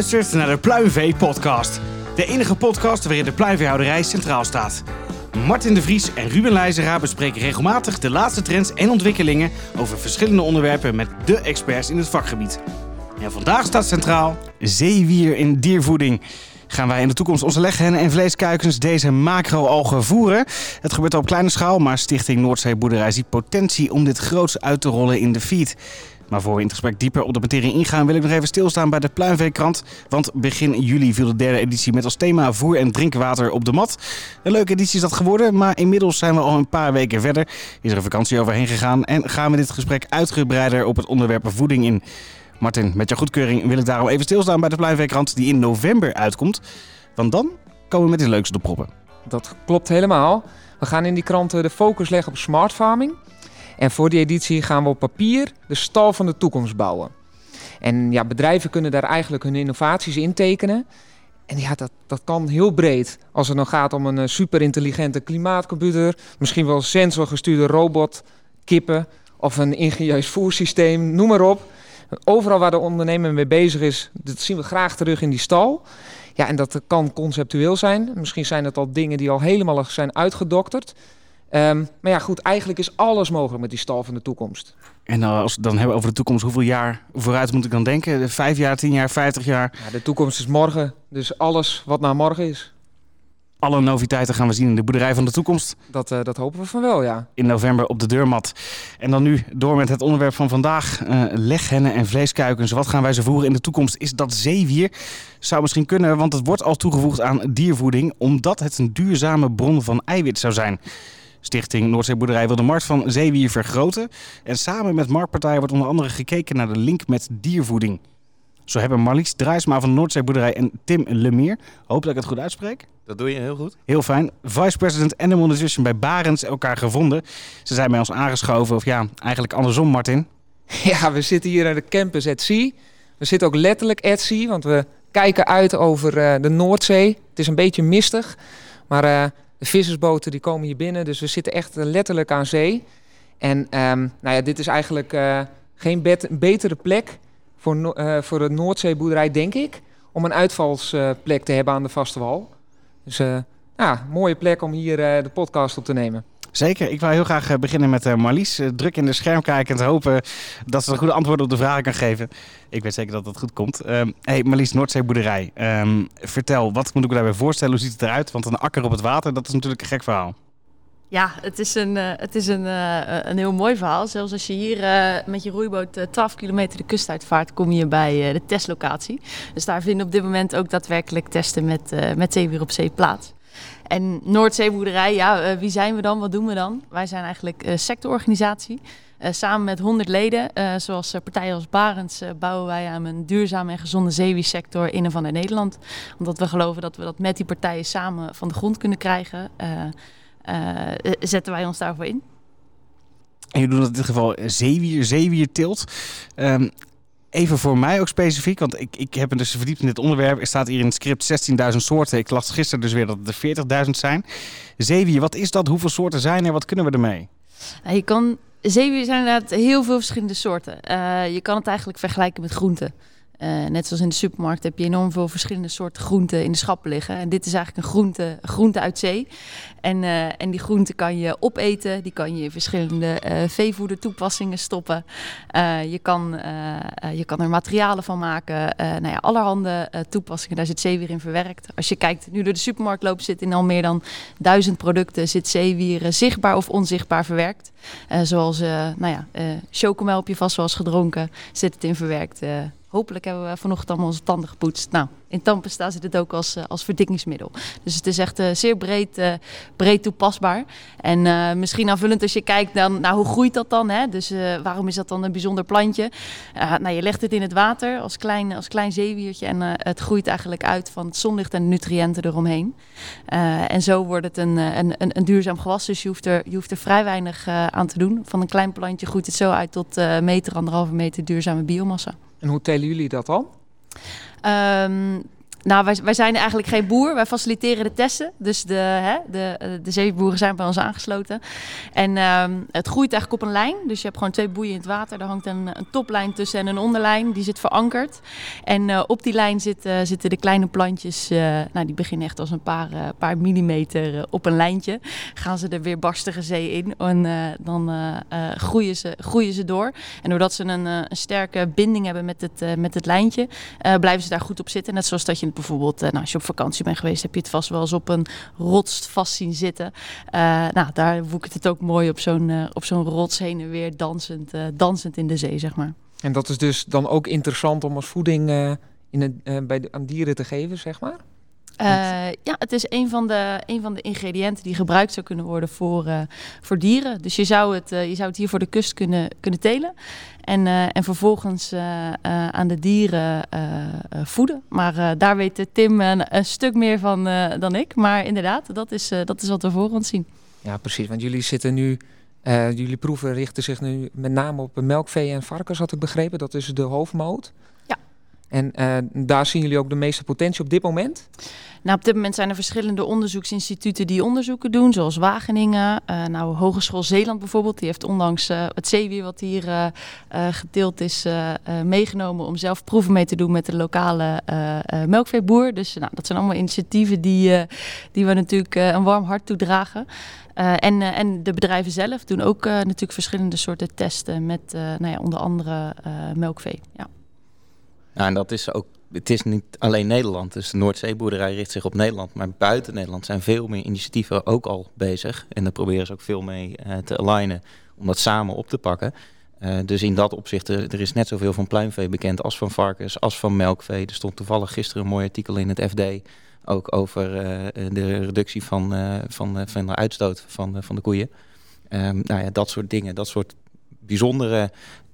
luistert naar de Pluimvee podcast. De enige podcast waarin de pluimveehouderij centraal staat. Martin de Vries en Ruben Leijzera bespreken regelmatig de laatste trends en ontwikkelingen over verschillende onderwerpen met de experts in het vakgebied. En vandaag staat centraal zeewier in diervoeding. Gaan wij in de toekomst onze leghennen en vleeskuikens deze macro-algen voeren? Het gebeurt al op kleine schaal, maar Stichting Noordzeeboerderij ziet potentie om dit groots uit te rollen in de feed. Maar voor we in het gesprek dieper op de materie ingaan, wil ik nog even stilstaan bij de Pluimveekrant. Want begin juli viel de derde editie met als thema voer en drinkwater op de mat. Een leuke editie is dat geworden, maar inmiddels zijn we al een paar weken verder. Is er een vakantie overheen gegaan en gaan we dit gesprek uitgebreider op het onderwerp voeding in. Martin, met jouw goedkeuring wil ik daarom even stilstaan bij de Pluimveekrant die in november uitkomt. Want dan komen we met iets leuks op de proppen. Dat klopt helemaal. We gaan in die kranten de focus leggen op smart farming. En voor die editie gaan we op papier de stal van de toekomst bouwen. En ja, bedrijven kunnen daar eigenlijk hun innovaties in tekenen. En ja, dat, dat kan heel breed. Als het dan gaat om een uh, superintelligente klimaatcomputer, misschien wel sensorgestuurde robot, kippen of een ingenieus voersysteem, noem maar op. Overal waar de ondernemer mee bezig is, dat zien we graag terug in die stal. Ja, en dat kan conceptueel zijn. Misschien zijn het al dingen die al helemaal zijn uitgedokterd. Um, maar ja, goed, eigenlijk is alles mogelijk met die stal van de toekomst. En als we het dan hebben over de toekomst, hoeveel jaar vooruit moet ik dan denken? Vijf jaar, tien jaar, vijftig jaar? Ja, de toekomst is morgen, dus alles wat naar morgen is. Alle noviteiten gaan we zien in de boerderij van de toekomst. Dat, uh, dat hopen we van wel, ja. In november op de deurmat. En dan nu door met het onderwerp van vandaag. Uh, leghennen en vleeskuikens. Wat gaan wij ze voeren in de toekomst? Is dat zeewier? Zou misschien kunnen, want het wordt al toegevoegd aan diervoeding... omdat het een duurzame bron van eiwit zou zijn. Stichting Noordzeeboerderij wil de markt van zeewier vergroten. En samen met marktpartijen wordt onder andere gekeken naar de link met diervoeding. Zo hebben Marlies Draaisma van Noordzeeboerderij en Tim Lemire, hoop dat ik het goed uitspreek. Dat doe je heel goed. Heel fijn. Vice President Animal Nutrition bij Barends elkaar gevonden. Ze zijn bij ons aangeschoven, of ja, eigenlijk andersom Martin. Ja, we zitten hier aan de campus at sea. We zitten ook letterlijk at sea, want we kijken uit over uh, de Noordzee. Het is een beetje mistig, maar... Uh, de vissersboten die komen hier binnen, dus we zitten echt letterlijk aan zee. En um, nou ja, dit is eigenlijk uh, geen betere plek voor, uh, voor de Noordzeeboerderij, denk ik, om een uitvalsplek te hebben aan de vaste wal. Dus uh, ja, mooie plek om hier de podcast op te nemen. Zeker. Ik wil heel graag beginnen met Marlies. druk in de scherm kijken en hopen dat ze een goede antwoorden op de vragen kan geven. Ik weet zeker dat het goed komt. Um, hey Marlies, Noordzeeboerderij. Um, vertel, wat moet ik me daarbij voorstellen? Hoe ziet het eruit? Want een akker op het water, dat is natuurlijk een gek verhaal. Ja, het is een, het is een, een heel mooi verhaal. Zelfs als je hier met je roeiboot 12 kilometer de kust uitvaart, kom je bij de testlocatie. Dus daar vinden op dit moment ook daadwerkelijk testen met, met zeewier op zee plaats. En Noordzeeboerderij, ja, wie zijn we dan? Wat doen we dan? Wij zijn eigenlijk een sectororganisatie. Uh, samen met 100 leden, zoals partijen als Barends, bouwen wij aan een duurzame en gezonde zeewiesector in en van Nederland. Omdat we geloven dat we dat met die partijen samen van de grond kunnen krijgen, zetten wij ons daarvoor in. En je doet in dit geval zeewier, zeewierteelt. Um, even voor mij ook specifiek, want ik, ik heb me dus verdiept in dit onderwerp. Er staat hier in het script 16.000 soorten. Ik las gisteren dus weer dat het er 40.000 zijn. Zeewier, wat is dat? Hoeveel soorten zijn er? Wat kunnen we ermee? Nou, je kan zeewier zijn inderdaad heel veel verschillende soorten. Uh, je kan het eigenlijk vergelijken met groenten. Uh, net zoals in de supermarkt heb je enorm veel verschillende soorten groenten in de schappen liggen. En dit is eigenlijk een groente, groente uit zee. En, uh, en die groenten kan je opeten, die kan je in verschillende uh, veevoedertoepassingen stoppen. je, kan, je kan er materialen van maken, nou ja, allerhande toepassingen. Daar zit zeewier in verwerkt. Als je kijkt, nu door de supermarkt loopt, zit in al meer dan duizend producten, zit zeewier zichtbaar of onzichtbaar verwerkt. zoals, nou ja, heb je vast wel eens gedronken, zit het in verwerkt. Hopelijk hebben we vanochtend allemaal onze tanden gepoetst. Nou, in tandpasta zit het ook als, eh, als verdikkingsmiddel. Dus het is echt uh, zeer breed, uh, breed toepasbaar. En misschien aanvullend als je kijkt dan, nou, hoe groeit dat dan? Hè? Dus waarom is dat dan een bijzonder plantje? nou, je legt het in het water als klein, als klein zeewiertje en het groeit eigenlijk uit van het zonlicht en nutriënten eromheen. en zo wordt het een, een, een, een, duurzaam gewas. Dus je hoeft er, je hoeft er vrij weinig aan te doen. Van een klein plantje groeit het zo uit tot meter, anderhalve meter duurzame biomassa. En hoe telen jullie dat dan? Um, Nou, wij, wij zijn eigenlijk geen boer. Wij faciliteren de testen. Dus de, hè, de, de zeeboeren zijn bij ons aangesloten. En ehm, het groeit eigenlijk op een lijn. Dus je hebt gewoon twee boeien in het water. Er hangt een, een toplijn tussen en een onderlijn. Die zit verankerd. En eh, op die lijn zitten, zitten de kleine plantjes. eh, nou, die beginnen echt als een paar, eh, paar millimeter eh, op een lijntje. Gaan ze er weer barstige zee in. En eh, dan eh, eh, groeien, ze, groeien ze door. En doordat ze een, eh, een sterke binding hebben met het, eh, met het lijntje, eh, blijven ze daar goed op zitten. Net zoals dat je bijvoorbeeld, eh, nou, als je op vakantie bent geweest, heb je het vast wel eens op een rots vast zien zitten. Eh, nou, daar woekert het ook mooi op zo'n zo'n rots heen en weer dansend, dansend in de zee, zeg maar. En dat is dus dan ook interessant om als voeding in bij de, aan dieren te geven, zeg maar? Eh, ja, het is een van, de, een van de ingrediënten die gebruikt zou kunnen worden voor, eh, voor dieren. Dus je zou, het, eh, je zou het hier voor de kust kunnen, kunnen telen. En, en vervolgens aan de dieren voeden. Maar daar weet Tim een, een stuk meer van dan ik. Maar inderdaad, dat is, dat is wat we voor ons zien. Ja, precies. Want jullie zitten nu, jullie proeven richten zich nu met name op melkvee en varkens, had ik begrepen. Dat is de hoofdmoot. Ja. En daar zien jullie ook de meeste potentie op dit moment? Nou, op dit moment zijn er verschillende onderzoeksinstituten die onderzoeken doen, zoals Wageningen. Eh, nou, Hogeschool Zeeland bijvoorbeeld, die heeft onlangs eh, het zeewier wat hier eh, geteeld is meegenomen om zelf proeven mee te doen met de lokale melkveeboer. Dus nou, dat zijn allemaal initiatieven die, die we natuurlijk een warm hart toedragen. En, en de bedrijven zelf doen ook natuurlijk verschillende soorten testen met nou ja, onder andere melkvee. Ja. Ja, en dat is ook, het is niet alleen Nederland. Dus de Noordzeeboerderij richt zich op Nederland. Maar buiten Nederland zijn veel meer initiatieven ook al bezig. En daar proberen ze ook veel mee eh, te alignen om dat samen op te pakken. Eh, dus in dat opzicht, er, er is net zoveel van pluimvee bekend als van varkens, als van melkvee. Er stond toevallig gisteren een mooi artikel in het FD. Ook over eh, de reductie van, eh, van, eh, van de uitstoot van, eh, van de koeien. Ehm, nou ja, dat soort dingen, dat soort bijzondere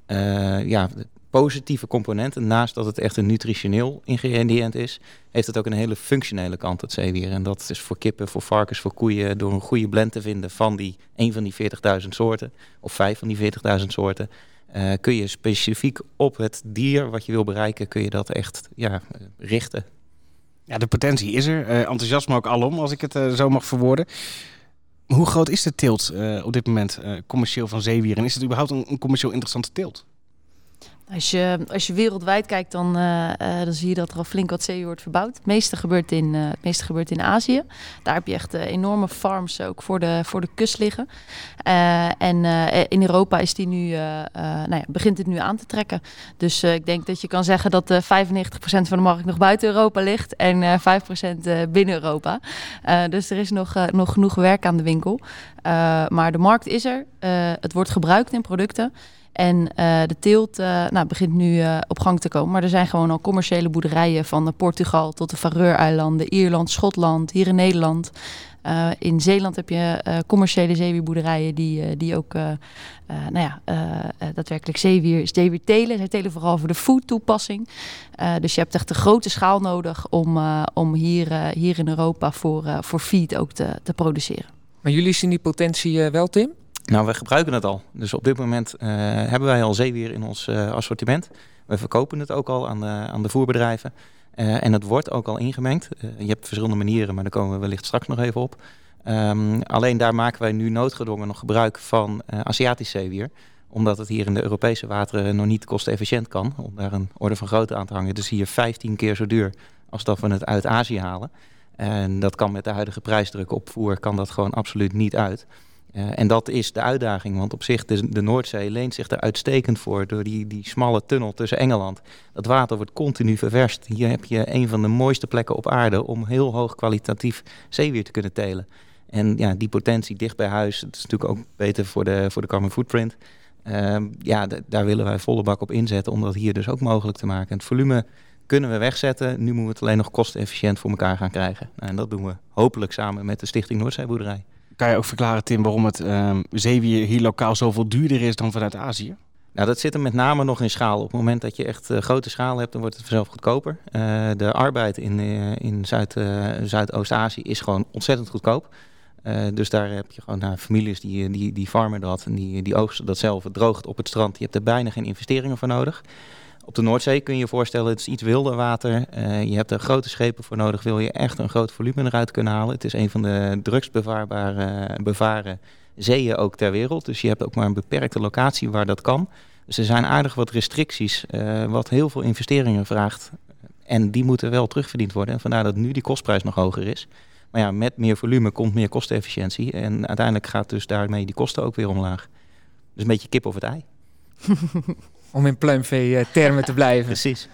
eh, ja, positieve componenten. Naast dat het echt een nutritioneel ingrediënt is, heeft het ook een hele functionele kant, het zeewier. En dat is voor kippen, voor varkens, voor koeien, door een goede blend te vinden van die een van die 40.000 soorten, of vijf van die 40.000 soorten. eh, kun je specifiek op het dier wat je wil bereiken, kun je dat echt ja, richten. Ja, de potentie is er. Eh, enthousiasme ook alom, als ik het eh, zo mag verwoorden. Hoe groot is de teelt op dit moment commercieel van zeewier? En is het überhaupt een, een commercieel interessante teelt? Als je, als je wereldwijd kijkt, dan, eh, eh, dan zie je dat er al flink wat zeewier wordt verbouwd. Het meeste gebeurt in, eh, meeste gebeurt in Azië. Daar heb je echt enorme farms ook voor de, voor de kust liggen. En in Europa is die nu, nou ja, begint het nu aan te trekken. Dus ik denk dat je kan zeggen dat eh 95% van de markt nog buiten Europa ligt en eh 5% eh, binnen Europa. Dus er is nog, nog genoeg werk aan de winkel. Maar de markt is er. Het wordt gebruikt in producten. En eh, de teelt eh, nou, begint nu eh, op gang te komen. Maar er zijn gewoon al commerciële boerderijen van Portugal tot de Faroe-eilanden, Ierland, Schotland, hier in Nederland. In Zeeland heb je commerciële zeewierboerderijen die, die ook nou ja, daadwerkelijk zeewier, zeewier telen. Zij telen vooral voor de food toepassing. Dus je hebt echt een grote schaal nodig om, om hier, hier in Europa voor, voor feed ook te, te produceren. Maar jullie zien die potentie wel, Tim? Nou, we gebruiken het al. Dus op dit moment eh, hebben wij al zeewier in ons eh, assortiment. We verkopen het ook al aan de, aan de voerbedrijven. Eh, en het wordt ook al ingemengd. Je hebt verschillende manieren, maar daar komen we wellicht straks nog even op. Ehm, alleen daar maken wij nu noodgedwongen nog gebruik van Aziatisch zeewier. Omdat het hier in de Europese wateren nog niet kostenefficiënt kan. Om daar een orde van grootte aan te hangen. Dus hier 15 keer zo duur als dat we het uit Azië halen. En dat kan met de huidige prijsdruk op voer kan dat gewoon absoluut niet uit. Uh, en dat is de uitdaging, want op zich de, de Noordzee leent zich er uitstekend voor door die, die smalle tunnel tussen Engeland. Dat water wordt continu ververst. Hier heb je een van de mooiste plekken op aarde om heel hoog kwalitatief zeewier te kunnen telen. En ja, die potentie dicht bij huis, dat is natuurlijk ook beter voor de, voor de carbon footprint. Uh, ja, daar willen wij volle bak op inzetten om dat hier dus ook mogelijk te maken. En het volume kunnen we wegzetten. Nu moeten we het alleen nog kostenefficiënt voor elkaar gaan krijgen. Nou, en dat doen we hopelijk samen met de Stichting Noordzeeboerderij. Kan je ook verklaren, Tim, waarom het um, zeewier hier lokaal zoveel duurder is dan vanuit Azië? Nou, dat zit er met name nog in schaal. Op het moment dat je echt uh, grote schaal hebt, dan wordt het vanzelf goedkoper. Uh, de arbeid in, uh, in Zuid, Zuidoost-Azië is gewoon ontzettend goedkoop. dus daar heb je gewoon nou, families die, die, die farmen dat en die, die oogsten dat zelf. Droogt op het strand. Je hebt er bijna geen investeringen voor nodig. Op de Noordzee kun je je voorstellen, het is iets wilder water. Uh, je hebt er grote schepen voor nodig, wil je echt een groot volume eruit kunnen halen. Het is een van de drukst bevaren zeeën ook ter wereld. Dus je hebt ook maar een beperkte locatie waar dat kan. Dus er zijn aardig wat restricties, uh, wat heel veel investeringen vraagt. En die moeten wel terugverdiend worden. En vandaar dat nu die kostprijs nog hoger is. Maar ja, met meer volume komt meer kostenefficiëntie. En uiteindelijk gaat dus daarmee die kosten ook weer omlaag. Dus een beetje kip of het ei. om in pluimvee-termen te blijven. Precies.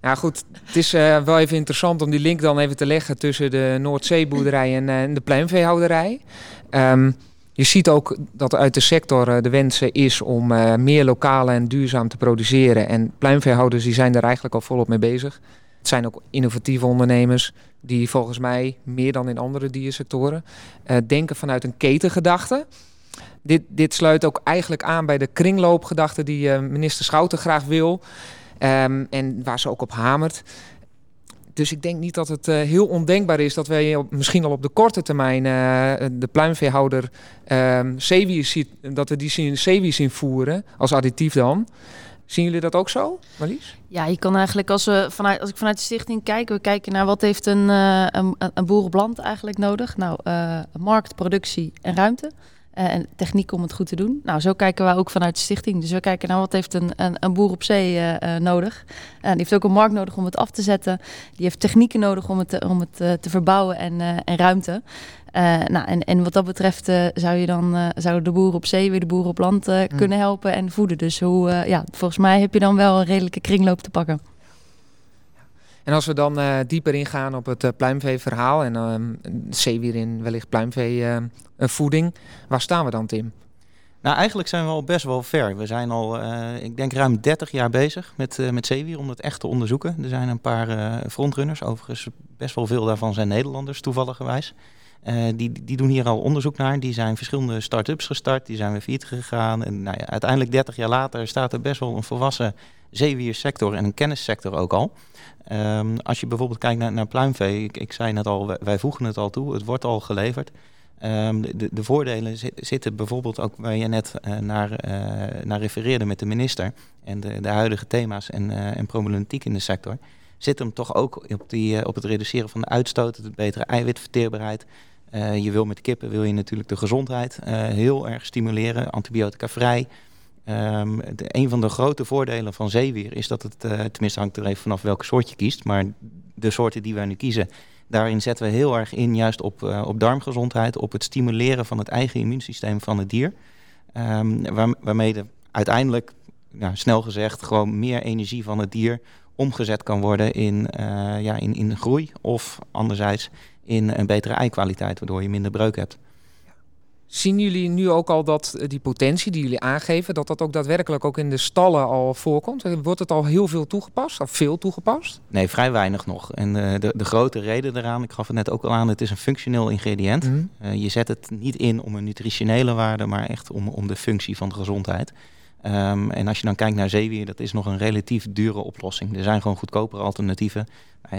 Ja, goed. Het is uh, wel even interessant om die link dan even te leggen tussen de Noordzeeboerderij en, uh, de pluimveehouderij. Um, je ziet ook dat uit de sector uh, de wens is om meer lokaal en duurzaam te produceren. En pluimveehouders die zijn daar eigenlijk al volop mee bezig. Het zijn ook innovatieve ondernemers die volgens mij meer dan in andere diersectoren denken vanuit een ketengedachte dit, dit sluit ook eigenlijk aan bij de kringloopgedachte die uh, minister Schouten graag wil. Um, en waar ze ook op hamert. Dus ik denk niet dat het uh, heel ondenkbaar is dat wij misschien al op de korte termijn uh, de pluimveehouder um, ziet, dat we die zien zeewier zien voeren als additief dan. Zien jullie dat ook zo, Marlies? Ja, je kan eigenlijk als we vanuit als ik vanuit de stichting kijk, we kijken naar wat heeft een, uh, een, een boer eigenlijk nodig. Nou, uh, markt, productie en ruimte. Uh, en techniek om het goed te doen. Nou, zo kijken we ook vanuit de stichting. Dus we kijken naar wat heeft een, een, een boer op zee uh, uh, nodig. En die heeft ook een markt nodig om het af te zetten. Die heeft technieken nodig om het, te, om het te verbouwen en, en ruimte. nou, en, en wat dat betreft zou je dan zouden de boeren op zee weer de boeren op land mm. kunnen helpen en voeden. Dus hoe, ja, volgens mij heb je dan wel een redelijke kringloop te pakken. En als we dan uh, dieper ingaan op het uh, pluimveeverhaal en uh, zeewier in wellicht pluimveevoeding, waar staan we dan Tim? Nou, eigenlijk zijn we al best wel ver. We zijn al, ik denk, ruim 30 jaar bezig met, met zeewier om dat echt te onderzoeken. Er zijn een paar frontrunners, overigens best wel veel daarvan zijn Nederlanders, toevallig gewijs. die, die doen hier al onderzoek naar. Die zijn verschillende start-ups gestart, die zijn weer failliet gegaan. En nou ja, uiteindelijk 30 jaar later staat er best wel een volwassen zeewiersector en een kennissector ook al. Um, als je bijvoorbeeld kijkt naar, naar pluimvee, ik, ik, zei net al, wij, voegen het al toe, het wordt al geleverd. Um, de, de, voordelen zitten bijvoorbeeld ook waar je net uh, naar, uh, naar refereerde met de minister en de, de huidige thema's en, uh, en problematiek in de sector. Zit hem toch ook op, die, op het reduceren van de uitstoot, de betere eiwitverteerbaarheid. je wil met kippen wil je natuurlijk de gezondheid heel erg stimuleren, antibiotica vrij. De, een van de grote voordelen van zeewier is dat het, uh, tenminste hangt er even vanaf welke soort je kiest, maar de soorten die wij nu kiezen, daarin zetten we heel erg in juist op, uh, op darmgezondheid, op het stimuleren van het eigen immuunsysteem van het dier. Waar, waarmee de, uiteindelijk, nou, snel gezegd, gewoon meer energie van het dier omgezet kan worden in, uh, ja, in, in groei of anderzijds in een betere eikwaliteit, waardoor je minder breuk hebt. Zien jullie nu ook al dat eh, die potentie die jullie aangeven, dat dat ook daadwerkelijk ook in de stallen al voorkomt? Wordt het al heel veel toegepast, of veel toegepast? Nee, vrij weinig nog. En uh, de, de grote reden eraan, ik gaf het net ook al aan, het is een functioneel ingrediënt. Mm -hmm. uh, je zet het niet in om een nutritionele waarde, maar echt om, om de functie van de gezondheid. Um, en als je dan kijkt naar zeewier, dat is nog een relatief dure oplossing. Er zijn gewoon goedkopere alternatieven.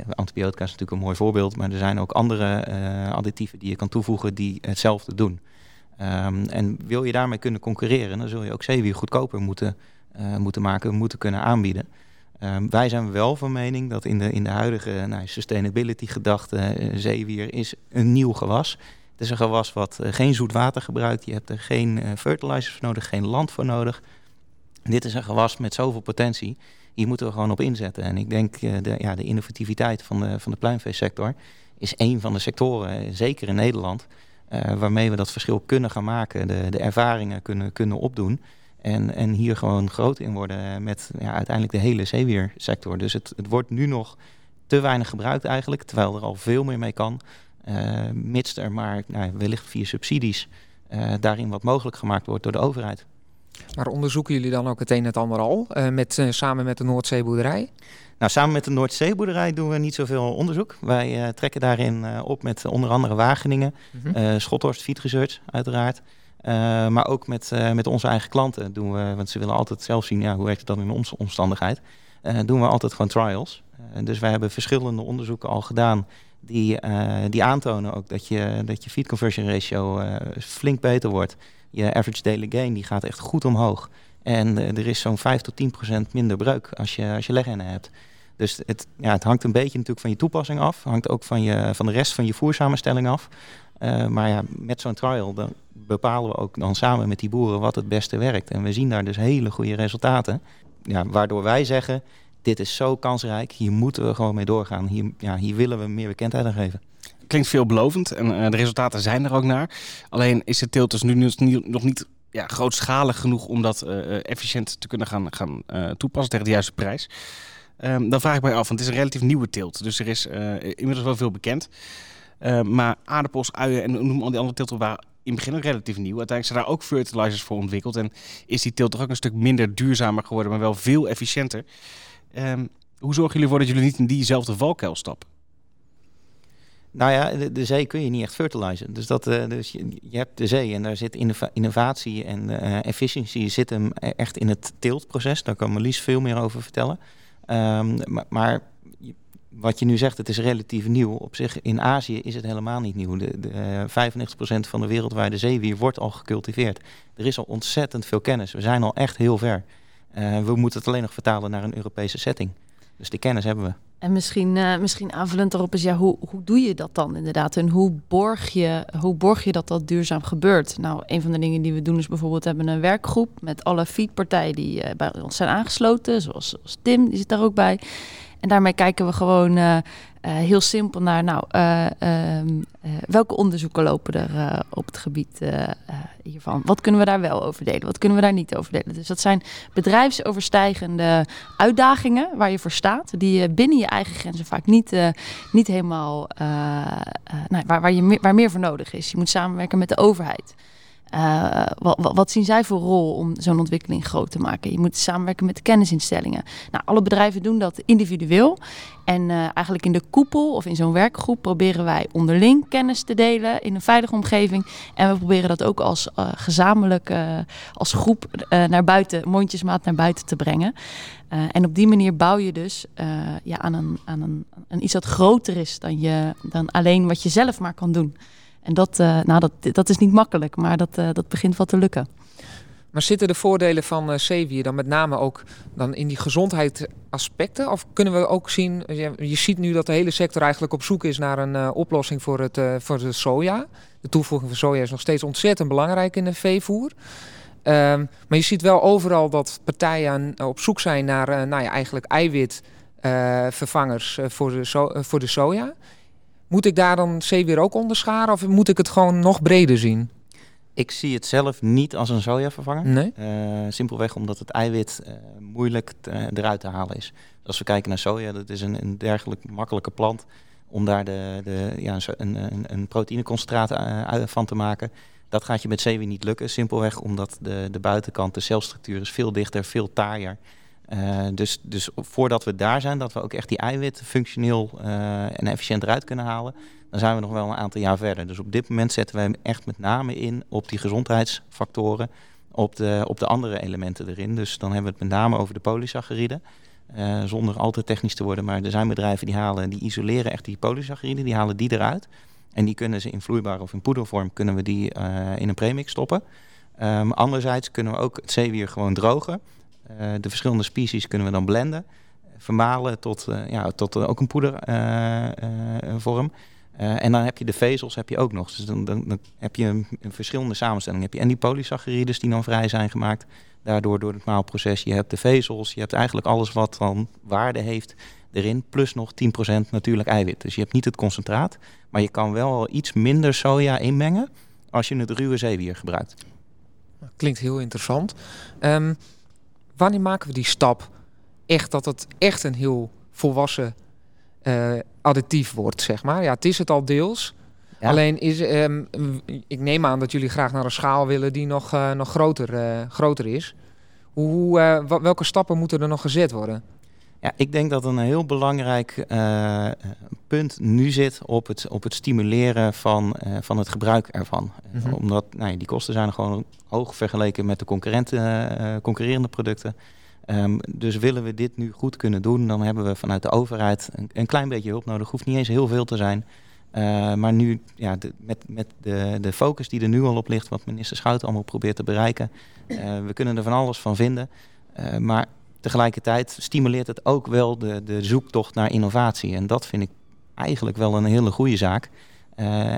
Antibiotica is natuurlijk een mooi voorbeeld, maar er zijn ook andere additieven die je kan toevoegen die hetzelfde doen. Um, en wil je daarmee kunnen concurreren, dan zul je ook zeewier goedkoper moeten, uh, moeten maken, moeten kunnen aanbieden. Um, wij zijn wel van mening dat in de, in de huidige nou, sustainability gedachte uh, zeewier is een nieuw gewas. Het is een gewas wat uh, geen zoet water gebruikt. Je hebt er geen fertilizers voor nodig, geen land voor nodig. Dit is een gewas met zoveel potentie. Hier moeten we gewoon op inzetten. En ik denk de, ja, de innovativiteit van de, van de pluimveesector is een van de sectoren, zeker in Nederland, uh, waarmee we dat verschil kunnen gaan maken, de, de ervaringen kunnen, kunnen opdoen. En, en hier gewoon groot in worden met ja, uiteindelijk de hele zeewiersector. Dus het, het wordt nu nog te weinig gebruikt eigenlijk, terwijl er al veel meer mee kan. Uh, mits er maar nou, wellicht via subsidies uh, daarin wat mogelijk gemaakt wordt door de overheid. Maar onderzoeken jullie dan ook het een en het ander al, uh, met, uh, samen met de Noordzeeboerderij? Nou, samen met de Noordzeeboerderij doen we niet zoveel onderzoek. Wij uh, trekken daarin op met onder andere Wageningen, mm -hmm. Schothorst Feed Research uiteraard. maar ook met, met onze eigen klanten doen we, want ze willen altijd zelf zien, ja, hoe werkt het dan in onze omstandigheid. doen we altijd gewoon trials. dus wij hebben verschillende onderzoeken al gedaan die, die aantonen ook dat je, dat je feed conversion ratio flink beter wordt. Je average daily gain die gaat echt goed omhoog. En er is zo'n 5 tot 10 procent minder breuk als je, als je hebt. Dus het, ja, het hangt een beetje natuurlijk van je toepassing af. Hangt ook van, je, van de rest van je voersamenstelling af. maar ja, met zo'n trial dan bepalen we ook dan samen met die boeren wat het beste werkt. En we zien daar dus hele goede resultaten. Ja, waardoor wij zeggen, dit is zo kansrijk, hier moeten we gewoon mee doorgaan. Hier, ja, hier willen we meer bekendheid aan geven. Klinkt veelbelovend en uh, de resultaten zijn er ook naar. Alleen is de teelt dus nu nog niet ja, grootschalig genoeg om dat uh, efficiënt te kunnen gaan, gaan toepassen tegen de juiste prijs. Um, dan vraag ik mij af, want het is een relatief nieuwe teelt. Dus er is inmiddels wel veel bekend. Ehm, maar aardappels, uien en noem al die andere teelten waren in het begin ook relatief nieuw. Uiteindelijk zijn daar ook fertilizers voor ontwikkeld. En is die teelt toch ook een stuk minder duurzamer geworden, maar wel veel efficiënter. Um, hoe zorgen jullie ervoor dat jullie niet in diezelfde valkuil stappen? Nou ja, de, zee kun je niet echt fertilizen. Dus, dat, uh, dus je, hebt de zee en daar zit innovatie en uh, efficiëntie zit hem echt in het teeltproces. Daar kan Marlies veel meer over vertellen. Um, maar, wat je nu zegt, het is relatief nieuw. Op zich in Azië is het helemaal niet nieuw. De, de uh, 95% van de wereldwijde zeewier wordt al gecultiveerd. Er is al ontzettend veel kennis. We zijn al echt heel ver. we moeten het alleen nog vertalen naar een Europese setting. Dus die kennis hebben we. En misschien, uh, misschien aanvullend daarop is, ja, hoe, hoe doe je dat dan inderdaad? En hoe borg, je, hoe borg je dat dat duurzaam gebeurt? Nou, een van de dingen die we doen is bijvoorbeeld hebben een werkgroep met alle feedpartijen die uh, bij ons zijn aangesloten, zoals, zoals Tim, die zit daar ook bij. En daarmee kijken we gewoon uh, uh, heel simpel naar, nou, uh, welke onderzoeken lopen er op het gebied hiervan? Wat kunnen we daar wel over delen? Wat kunnen we daar niet over delen? Dus dat zijn bedrijfsoverstijgende uitdagingen waar je voor staat, die je binnen je eigen grenzen vaak niet, niet helemaal, nou, waar, waar, je waar meer voor nodig is. Je moet samenwerken met de overheid. Uh, wat, wat, zien zij voor rol om zo'n ontwikkeling groot te maken? Je moet samenwerken met kennisinstellingen. Nou, alle bedrijven doen dat individueel. En uh, eigenlijk in de koepel of in zo'n werkgroep proberen wij onderling kennis te delen in een veilige omgeving. En we proberen dat ook als uh, gezamenlijk, als groep naar buiten, mondjesmaat naar buiten te brengen. en op die manier bouw je dus ja, aan, een, aan een, iets dat groter is dan, je, dan alleen wat je zelf maar kan doen. En dat, uh, nou, dat, dat is niet makkelijk, maar dat, uh, dat begint wel te lukken. Maar zitten de voordelen van uh, zeewier dan met name ook dan in die gezondheidsaspecten? Of kunnen we ook zien, je, je ziet nu dat de hele sector eigenlijk op zoek is naar een oplossing voor, het, voor de soja. De toevoeging van soja is nog steeds ontzettend belangrijk in de veevoer. Um, maar je ziet wel overal dat partijen op zoek zijn naar nou ja, eigenlijk eiwitvervangers voor, de voor de soja. Moet ik daar dan zeewier ook onderscharen of moet ik het gewoon nog breder zien? Ik zie het zelf niet als een sojavervanger. Nee? Uh, simpelweg omdat het eiwit uh, moeilijk te, eruit te halen is. Als we kijken naar soja, dat is een, een dergelijk makkelijke plant om daar de, de, ja, een, een, een proteïneconcentraat uh, van te maken. Dat gaat je met zeewier niet lukken. Simpelweg omdat de, de buitenkant, de celstructuur is veel dichter, veel taaier. Uh, dus, dus voordat we daar zijn, dat we ook echt die eiwitten functioneel uh, en efficiënt eruit kunnen halen, dan zijn we nog wel een aantal jaar verder. Dus op dit moment zetten wij hem echt met name in op die gezondheidsfactoren, op de, op de andere elementen erin. Dus dan hebben we het met name over de polysacchariden. Uh, zonder al te technisch te worden, maar er zijn bedrijven die halen, die isoleren echt die polysacchariden, die halen die eruit. En die kunnen ze in vloeibaar of in poedervorm, kunnen we die in een premix stoppen. Um, anderzijds kunnen we ook het zeewier gewoon drogen. Eh, de verschillende species kunnen we dan blenden, vermalen tot, eh, ja, tot ook een poedervorm. Uh, en dan heb je de vezels heb je ook nog. Dus dan, dan, heb je een, verschillende samenstellingen. Heb je en die polysacchariden die dan vrij zijn gemaakt. Daardoor door het maalproces. Je hebt de vezels. Je hebt eigenlijk alles wat dan waarde heeft erin. Plus nog 10% natuurlijk eiwit. Dus je hebt niet het concentraat. Maar je kan wel iets minder soja inmengen als je het ruwe zeewier gebruikt. Klinkt heel interessant. Um, wanneer maken we die stap echt dat het echt een heel volwassen uh, additief wordt, zeg maar? Ja, het is het al deels. Alleen is, um, ik neem aan dat jullie graag naar een schaal willen die nog, uh, nog groter, uh, groter is. Hoe, welke stappen moeten er nog gezet worden? Ja, ik denk dat een heel belangrijk punt nu zit op het, op het stimuleren van, van het gebruik ervan. Mm -hmm. Omdat nou, die kosten zijn gewoon hoog vergeleken met de concurrenten, concurrerende producten. Um, dus willen we dit nu goed kunnen doen, dan hebben we vanuit de overheid een, een klein beetje hulp nodig. Hoeft niet eens heel veel te zijn. Maar nu, ja, de, met, met de, de focus die er nu al op ligt, wat minister Schout allemaal probeert te bereiken, we kunnen er van alles van vinden. Maar tegelijkertijd stimuleert het ook wel de, de zoektocht naar innovatie. En dat vind ik eigenlijk wel een hele goede zaak.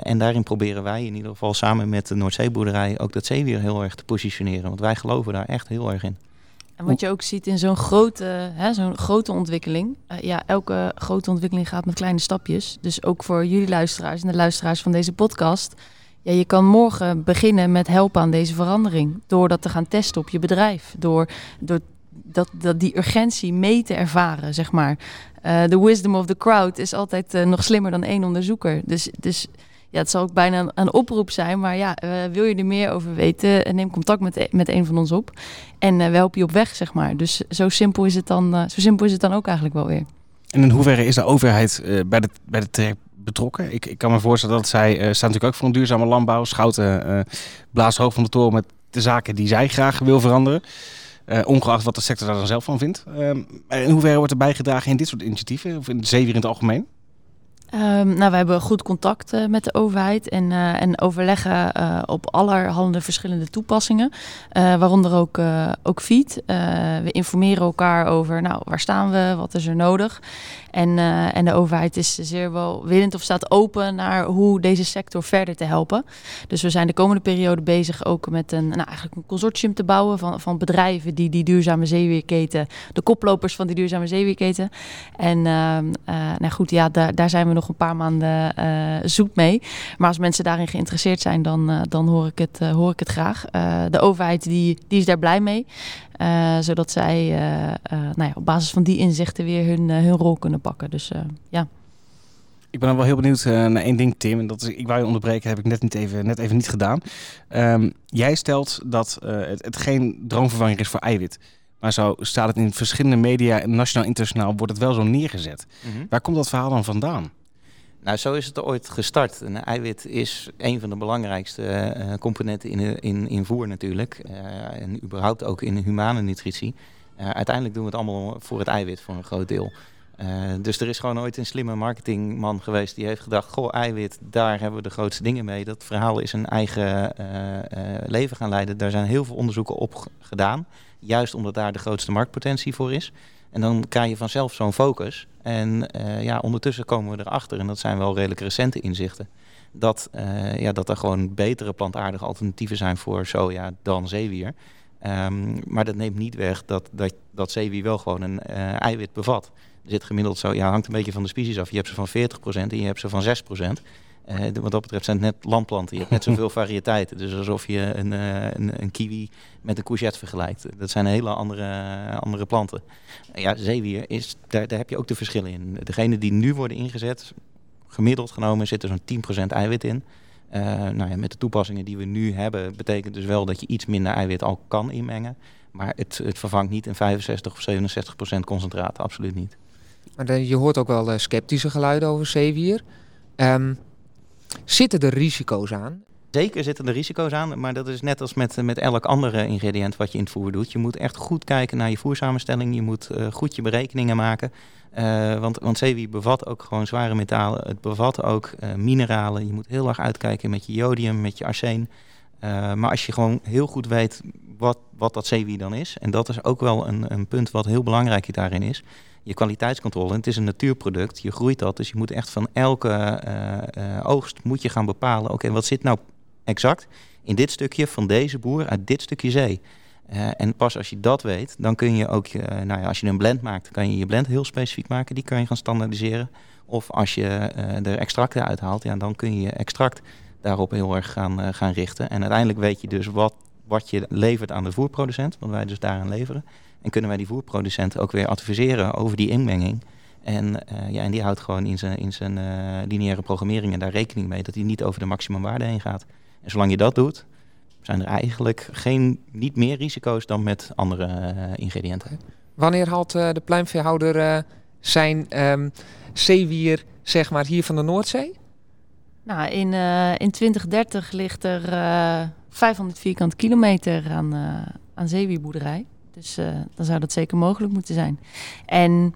en daarin proberen wij in ieder geval samen met de Noordzeeboerderij ook dat zeewier heel erg te positioneren. Want wij geloven daar echt heel erg in. En wat je ook ziet in zo'n grote, hè, zo'n grote ontwikkeling. Uh, ja, elke grote ontwikkeling gaat met kleine stapjes. Dus ook voor jullie luisteraars en de luisteraars van deze podcast. Ja, je kan morgen beginnen met helpen aan deze verandering. Door dat te gaan testen op je bedrijf. Door, door dat, dat die urgentie mee te ervaren, zeg maar. De uh, wisdom of the crowd is altijd uh, nog slimmer dan één onderzoeker. Dus, dus ja, het zal ook bijna een, oproep zijn. Maar ja, uh, wil je er meer over weten, neem contact met, met een van ons op. En uh, we helpen je op weg, zeg maar. Dus zo simpel is het dan, uh, zo simpel is het dan ook eigenlijk wel weer. En in hoeverre is de overheid bij, de, bij de betrokken? Ik, ik kan me voorstellen dat zij staat natuurlijk ook voor een duurzame landbouw. Schouten blaast hoog van de toren met de zaken die zij graag wil veranderen. Ongeacht wat de sector daar dan zelf van vindt. Ehm, in hoeverre wordt er bijgedragen in dit soort initiatieven? Of in zeewier in het algemeen? Um, nou, we hebben goed contact uh, met de overheid en, uh, en overleggen uh, op allerhande verschillende toepassingen, waaronder ook, ook feed. we informeren elkaar over, nou, waar staan we, wat is er nodig. En, en de overheid is zeer wel willend of staat open naar hoe deze sector verder te helpen. Dus we zijn de komende periode bezig ook met een, nou, eigenlijk een consortium te bouwen van, van bedrijven die die duurzame zeewierketen, de koplopers van die duurzame zeewierketen. En ehm, nou goed, ja, daar, daar zijn we nog nog een paar maanden uh, zoet mee. Maar als mensen daarin geïnteresseerd zijn, dan, uh, dan hoor, ik het, uh, hoor ik het graag. de overheid die, die is daar blij mee. zodat zij nou ja, op basis van die inzichten weer hun, hun rol kunnen pakken. Dus ja. Ik ben dan wel heel benieuwd naar één ding, Tim. En dat is, ik wou je onderbreken, heb ik net, niet even, net even niet gedaan. Um, jij stelt dat het, het geen droomvervanger is voor eiwit. Maar zo staat het in verschillende media, nationaal en internationaal, wordt het wel zo neergezet. Mm -hmm. Waar komt dat verhaal dan vandaan? Nou, zo is het ooit gestart. Een eiwit is een van de belangrijkste uh, componenten in, in, in voer natuurlijk. Uh, en überhaupt ook in humane nutritie. Uh, uiteindelijk doen we het allemaal voor het eiwit voor een groot deel. dus er is gewoon ooit een slimme marketingman geweest die heeft gedacht... goh, eiwit, daar hebben we de grootste dingen mee. Dat verhaal is een eigen leven gaan leiden. Daar zijn heel veel onderzoeken op gedaan. Juist omdat daar de grootste marktpotentie voor is. En dan krijg je vanzelf zo'n focus. En uh, ja, ondertussen komen we erachter, en dat zijn wel redelijk recente inzichten, dat, uh, ja, dat er gewoon betere plantaardige alternatieven zijn voor soja dan zeewier. Um, maar dat neemt niet weg dat, dat, dat zeewier wel gewoon een uh, eiwit bevat. Er zit gemiddeld zo, ja, hangt een beetje van de species af. Je hebt ze van 40% en je hebt ze van 6%. Uh, wat dat betreft zijn het net landplanten. Je hebt net zoveel variëteiten. Dus alsof je een, uh, een, een, kiwi met een courgette vergelijkt. Dat zijn hele andere, andere planten. ja, zeewier, is, daar, daar heb je ook de verschillen in. Degene die nu worden ingezet, gemiddeld genomen zit er zo'n 10% eiwit in. Uh, nou ja, met de toepassingen die we nu hebben, betekent dus wel dat je iets minder eiwit al kan inmengen. Maar het, het vervangt niet een 65 of 67 procent concentraat, absoluut niet. Maar je hoort ook wel sceptische geluiden over zeewier. Um, Zitten er risico's aan? Zeker zitten er risico's aan, maar dat is net als met, met elk andere ingrediënt wat je in het voer doet. Je moet echt goed kijken naar je voersamenstelling. Je moet uh, goed je berekeningen maken. Uh, want, want zeewier bevat ook gewoon zware metalen. Het bevat ook uh, mineralen. Je moet heel erg uitkijken met je jodium, met je arsen. maar als je gewoon heel goed weet wat, wat dat zeewier dan is. En dat is ook wel een, een punt wat heel belangrijk daarin is je kwaliteitscontrole. Het is een natuurproduct, je groeit dat. Dus je moet echt van elke uh, uh, oogst moet je gaan bepalen... oké, wat zit nou exact in dit stukje van deze boer uit dit stukje zee? Uh, en pas als je dat weet, dan kun je ook, nou ja, als je een blend maakt, kan je je blend heel specifiek maken. Die kan je gaan standaardiseren. Of als je er extracten uithaalt, ja, dan kun je je extract daarop heel erg gaan, gaan richten. En uiteindelijk weet je dus wat, wat je levert aan de voerproducent, wat wij dus daaraan leveren. En kunnen wij die voerproducent ook weer adviseren over die inmenging. En, uh, ja, en die houdt gewoon in zijn, in zijn uh, lineaire programmering daar rekening mee dat hij niet over de maximumwaarde heen gaat. En zolang je dat doet, zijn er eigenlijk geen, niet meer risico's dan met andere uh, ingrediënten. Wanneer haalt de pluimveehouder zijn um, zeewier zeg maar, hier van de Noordzee? Nou, in, in 2030 ligt er 500 vierkante kilometer aan, aan zeewierboerderij. Dus dan zou dat zeker mogelijk moeten zijn. En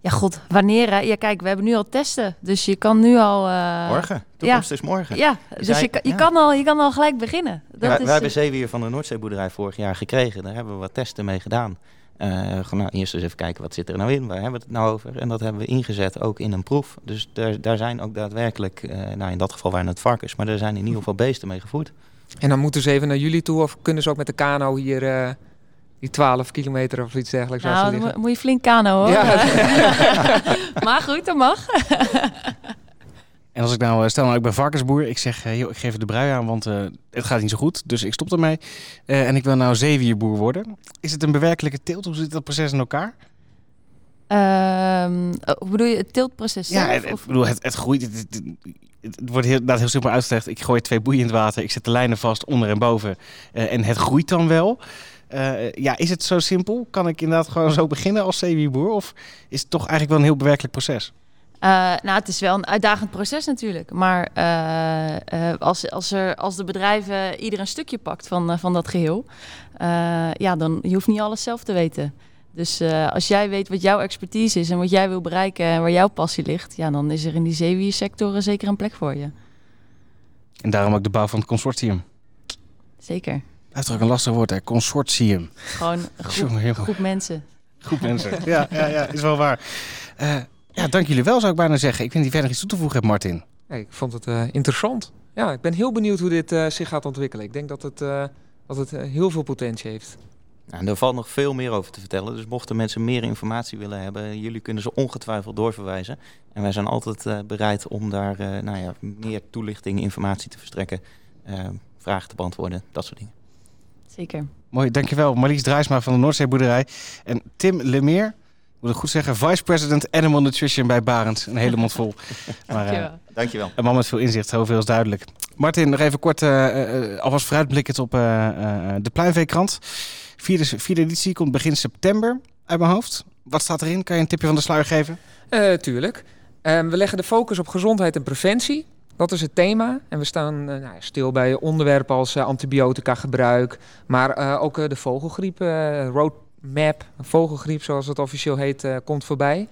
Ja, god, wanneer? hè? Ja, kijk, we hebben nu al testen. Dus je kan nu al... eh, Morgen. Toekomst is morgen. Ja, dus je, kan- je, ja. kan al, je kan al gelijk beginnen. Dat Ja, is, wij, wij hebben eh, zeewier van de Noordzeeboerderij vorig jaar gekregen. Daar hebben we wat testen mee gedaan. Eh, gewoon, nou, eerst eens even kijken wat zit er nou in, waar hebben we het nou over? En dat hebben we ingezet ook in een proef. Dus daar, daar zijn ook daadwerkelijk, eh, nou in dat geval waren het varkens, maar er zijn in ieder geval beesten mee gevoerd. En dan moeten ze even naar jullie toe of kunnen ze ook met de kano hier eh, die 12 kilometer of iets dergelijks nou, dan moet je flink kano hoor. Ja. maar goed, dat mag. En als ik nou, eh, stel nou ik ben varkensboer, ik zeg, eh, joh, ik geef de brui aan, want eh, het gaat niet zo goed, dus ik stop ermee. En ik wil nou zeewierboer worden. Is het een bewerkelijke teelt? Hoe zit dat proces in elkaar? Ehm, oh, hoe bedoel je het tiltproces Ja, zelf? het, bedoel, het, het groeit. Het, het, wordt heel, inderdaad heel simpel uitgelegd. Ik gooi twee boeien in het water, ik zet de lijnen vast onder en boven. en het groeit dan wel. Ja, is het zo simpel? Kan ik inderdaad gewoon zo beginnen als zeewierboer? Of is het toch eigenlijk wel een heel bewerkelijk proces? Eh, nou, het is wel een uitdagend proces natuurlijk. Maar eh, eh, als, als, er, als de bedrijven ieder een stukje pakt van, van dat geheel, eh, ja, dan je hoeft niet alles zelf te weten. Dus eh, als jij weet wat jouw expertise is en wat jij wil bereiken en waar jouw passie ligt, ja, dan is er in die zeewiersector eh, zeker een plek voor je. En daarom ook de bouw van het consortium. Zeker. Blijft er ook een lastig woord, hè? Consortium. Gewoon een groep, groep mensen. Goed mensen. ja, ja, ja, is wel waar. Ja, dank jullie wel, zou ik bijna zeggen. Ik of jij nog iets toe te voegen hebt, Martin. Ik vond het eh, interessant. Ja, ik ben heel benieuwd hoe dit eh, zich gaat ontwikkelen. Ik denk dat het, eh, dat het heel veel potentie heeft. Nou, en er valt nog veel meer over te vertellen. Dus mochten mensen meer informatie willen hebben, jullie kunnen ze ongetwijfeld doorverwijzen. En wij zijn altijd eh, bereid om daar eh, nou ja, meer toelichting, informatie te verstrekken, vragen te beantwoorden, dat soort dingen. Zeker. Mooi, dankjewel. Marlies Drijsma van de Noordzeeboerderij. En Tim Lemeer, moet ik goed zeggen, Vice President Animal Nutrition bij Barend. Een hele mond vol. Maar eh, Dankjewel. Dankjewel. een man met veel inzicht, zoveel is duidelijk. Martin, nog even kort, eh, eh, alvast vooruitblikkend op eh, eh, de Pluimveekrant. Vierde, vierde editie komt begin september uit mijn hoofd. Wat staat erin? Kan je een tipje van de sluier geven? Eh, tuurlijk. Ehm, we leggen de focus op gezondheid en preventie. Dat is het thema. En we staan nou, ja, stil bij onderwerpen als antibiotica gebruik. Maar eh, ook eh, de vogelgriep, eh, roadmap, vogelgriep zoals het officieel heet, eh, komt voorbij.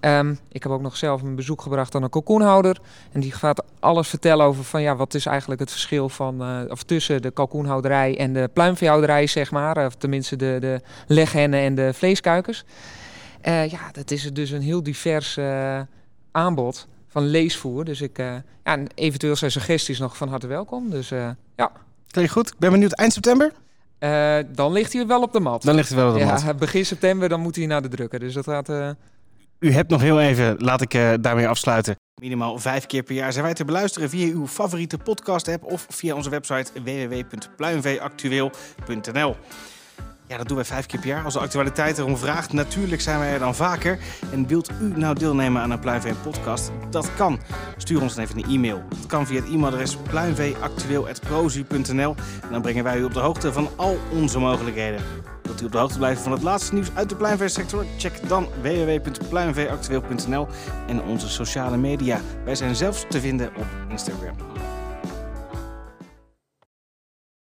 Ehm, ik heb ook nog zelf een bezoek gebracht aan een kalkoenhouder. En die gaat alles vertellen over van ja, wat is eigenlijk het verschil van, eh, of tussen de kalkoenhouderij en de pluimveehouderij, zeg maar. Of tenminste de, de leghennen en de vleeskuikens. Eh, ja, dat is dus een heel divers aanbod van leesvoer. Dus ik, ja, en eventueel zijn suggesties nog van harte welkom. Dus ja, Klinkt goed. Ik ben benieuwd. Eind september? Eh, dan ligt hij wel op de mat. Dan ligt het wel op de mat. ja, begin september dan moet hij naar de drukker. Dus dat gaat... eh, U hebt nog heel even, laat ik eh, daarmee afsluiten. Minimaal vijf keer per jaar zijn wij te beluisteren via uw favoriete podcast-app of via onze website www.pluimveeactueel.nl. Ja, dat doen wij vijf keer per jaar. Als de actualiteit erom vraagt, natuurlijk zijn wij er dan vaker. En wilt u nou deelnemen aan een Pluimvee podcast? Dat kan. Stuur ons dan even een e-mail. Dat kan via het e-mailadres pluimveeactueel.prozu.nl. En dan brengen wij u op de hoogte van al onze mogelijkheden. Wilt u op de hoogte blijven van het laatste nieuws uit de pluimveesector? Check dan www.pluimveeactueel.nl en onze sociale media. Wij zijn zelfs te vinden op Instagram.